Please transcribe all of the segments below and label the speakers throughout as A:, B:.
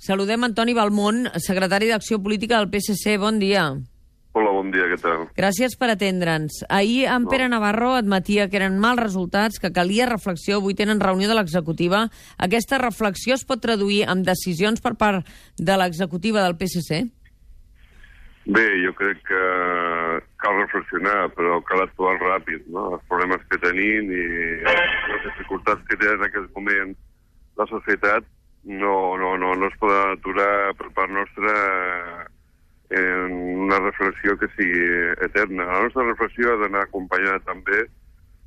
A: Saludem Antoni Balmont, secretari d'Acció Política del PSC. Bon dia.
B: Hola, bon dia, què tal?
A: Gràcies per atendre'ns. Ahir en Pere Navarro admetia que eren mals resultats, que calia reflexió. Avui tenen reunió de l'executiva. Aquesta reflexió es pot traduir en decisions per part de l'executiva del PSC?
B: Bé, jo crec que cal reflexionar, però cal actuar ràpid, no? Els problemes que tenim i les dificultats que té en aquest moment la societat no, no, no, no es poden aturar per part nostra en una reflexió que sigui eterna. La nostra reflexió ha d'anar acompanyada també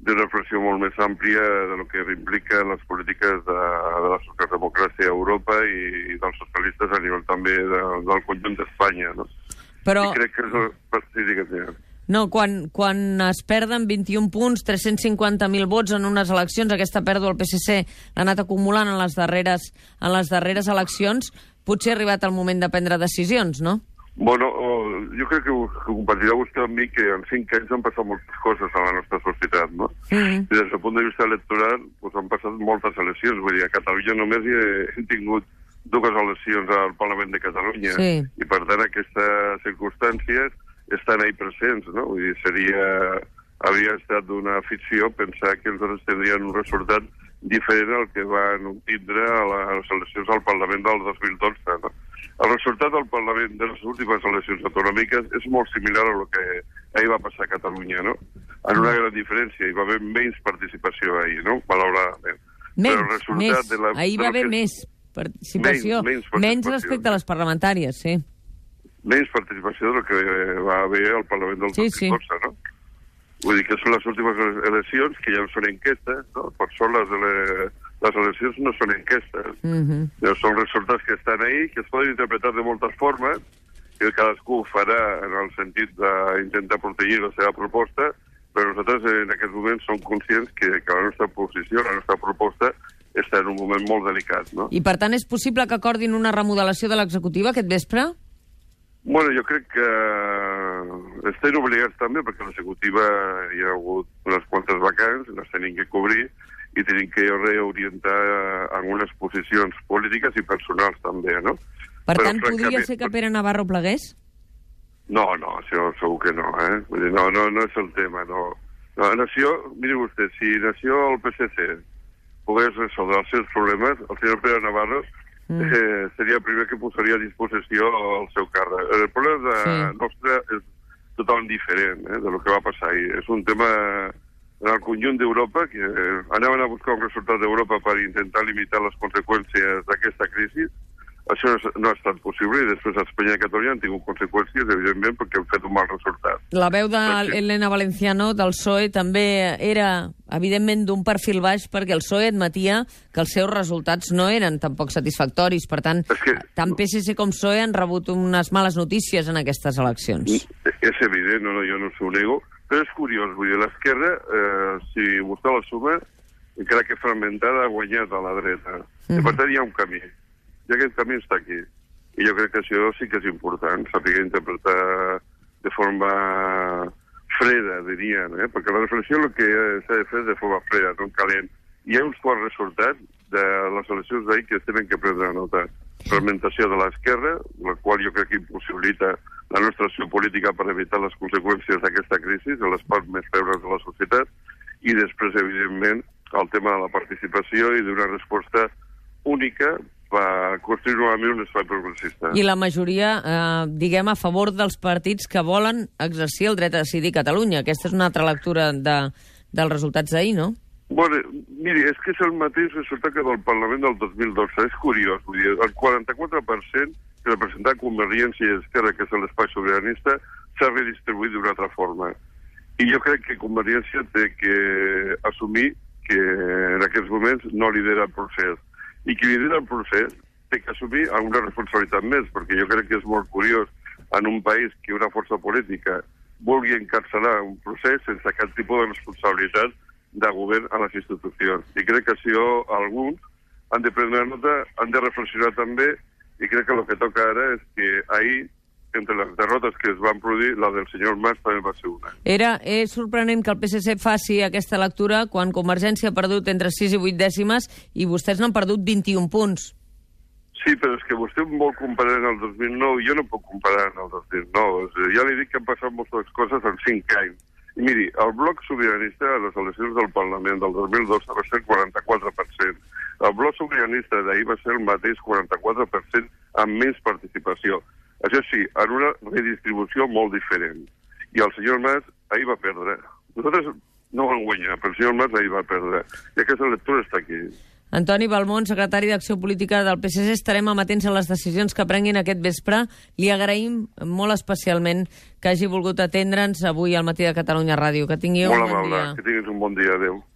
B: d'una reflexió molt més àmplia de lo que implica les polítiques de, de la socialdemocràcia a Europa i, i dels socialistes a nivell també de, del conjunt d'Espanya, no?
A: Però...
B: I crec que és... Sí, digues, digues.
A: No, quan, quan es perden 21 punts, 350.000 vots en unes eleccions, aquesta pèrdua al PSC l'ha anat acumulant en les, darreres, en les darreres eleccions, potser ha arribat el moment de prendre decisions, no?
B: Bueno, jo crec que, que compartirà vostè amb mi que en cinc anys han passat moltes coses a la nostra societat, no? Mm -hmm. Des del punt de vista electoral pues, han passat moltes eleccions. Vull dir, a Catalunya només hi he tingut dues eleccions al Parlament de Catalunya.
A: Sí.
B: I, per tant, aquestes circumstàncies estan ahí presents, no? Vull dir, seria... Havia estat d'una ficció pensar que nosaltres tindrien un resultat diferent al que van obtindre a les eleccions al Parlament del 2012. No? El resultat del Parlament de les últimes eleccions autonòmiques és molt similar a lo que ahir va passar a Catalunya, no? En una gran diferència, hi va haver menys participació ahir, no? Malauradament.
A: Menys, més. De la, ahir va haver que... més participació. Menys, menys participació. Menys respecte a les parlamentàries, sí
B: menys participació del que va haver al Parlament del sí, 2014, sí. no? Vull dir que són les últimes eleccions, que ja no són enquestes, no? Per sort les, les eleccions no són enquestes. -huh. ja són resultats que estan ahí, que es poden interpretar de moltes formes, que cadascú farà en el sentit d'intentar protegir la seva proposta, però nosaltres en aquest moment som conscients que, que la nostra posició, la nostra proposta, està en un moment molt delicat. No?
A: I per tant és possible que acordin una remodelació de l'executiva aquest vespre?
B: Bueno, jo crec que estem obligats també, perquè l'executiva hi ha hagut unes quantes vacants, les tenim que cobrir, i tenim que reorientar algunes posicions polítiques i personals també, no?
A: Per Però, tant, podria ser que Pere Navarro plegués?
B: No, no, això segur que no, eh? Vull dir, no, no, no és el tema, no. no Nació, miri vostè, si Nació el PSC pogués resoldre els seus problemes, el senyor Pere Navarro mm. eh, seria el primer que posaria a disposició el seu càrrec. El problema de sí. nostre és totalment diferent eh, de lo que va passar ahir. És un tema en el conjunt d'Europa, que anaven a buscar un resultat d'Europa per intentar limitar les conseqüències d'aquesta crisi, això no ha estat possible i després Espanya i Catalunya han tingut conseqüències, evidentment, perquè han fet un mal resultat.
A: La veu d'Helena Valenciano del PSOE també era, evidentment, d'un perfil baix perquè el PSOE admetia que els seus resultats no eren tampoc satisfactoris. Per tant, que... tant PSC com PSOE han rebut unes males notícies en aquestes eleccions.
B: És evident, no, no, jo no s'ho nego, però és curiós, vull dir, l'esquerra, eh, si vostè la suma, encara que fragmentada, ha guanyat a la dreta. Mm -hmm. I per tant hi ha un camí i aquest camí està aquí. I jo crec que això sí que és important, saber interpretar de forma freda, dirien, eh? perquè la reflexió el que s'ha de fer de forma freda, no calent. Hi ha uns quants resultats de les eleccions d'ahir que es tenen que prendre nota. Fragmentació de l'esquerra, la qual jo crec que impossibilita la nostra acció política per evitar les conseqüències d'aquesta crisi de les parts més febles de la societat, i després, evidentment, el tema de la participació i d'una resposta única va construir novament un espai progressista.
A: I la majoria, eh, diguem, a favor dels partits que volen exercir el dret a decidir Catalunya. Aquesta és una altra lectura de, dels resultats d'ahir, no?
B: Bueno, miri, és que és el mateix resultat que del Parlament del 2012. És curiós, vull dir, el 44% que representa Convergència i Esquerra, que és l'espai sobiranista, s'ha redistribuït d'una altra forma. I jo crec que Convergència té que assumir que en aquests moments no lidera el procés i qui lidera el procés té que assumir alguna responsabilitat més, perquè jo crec que és molt curiós en un país que una força política vulgui encarcelar un procés sense cap tipus de responsabilitat de govern a les institucions. I crec que això alguns han de prendre nota, han de reflexionar també, i crec que el que toca ara és que ahir entre les derrotes que es van produir, la del senyor Mas també va ser una.
A: Era, és sorprenent que el PSC faci aquesta lectura quan Convergència ha perdut entre 6 i 8 dècimes i vostès n'han perdut 21 punts.
B: Sí, però és que vostè em vol comparar en el 2009 i jo no puc comparar en el 2009. És dir, ja li dic que han passat moltes coses en 5 anys. I miri, el bloc sobiranista a les eleccions del Parlament del 2012 va ser el 44%. El bloc sobiranista d'ahir va ser el mateix 44% amb més participació. Això sí, en una redistribució molt diferent. I el senyor Mas ahir va perdre. Nosaltres no vam guanyar, però el senyor Mas ahir va perdre. I aquesta lectura està aquí.
A: Antoni Balmont, secretari d'Acció Política del PSC, estarem amatents a les decisions que prenguin aquest vespre. Li agraïm molt especialment que hagi volgut atendre'ns avui al matí de Catalunya Ràdio. Que tingui
B: molt
A: un bon
B: amable,
A: dia.
B: que tinguis un bon dia. Adéu.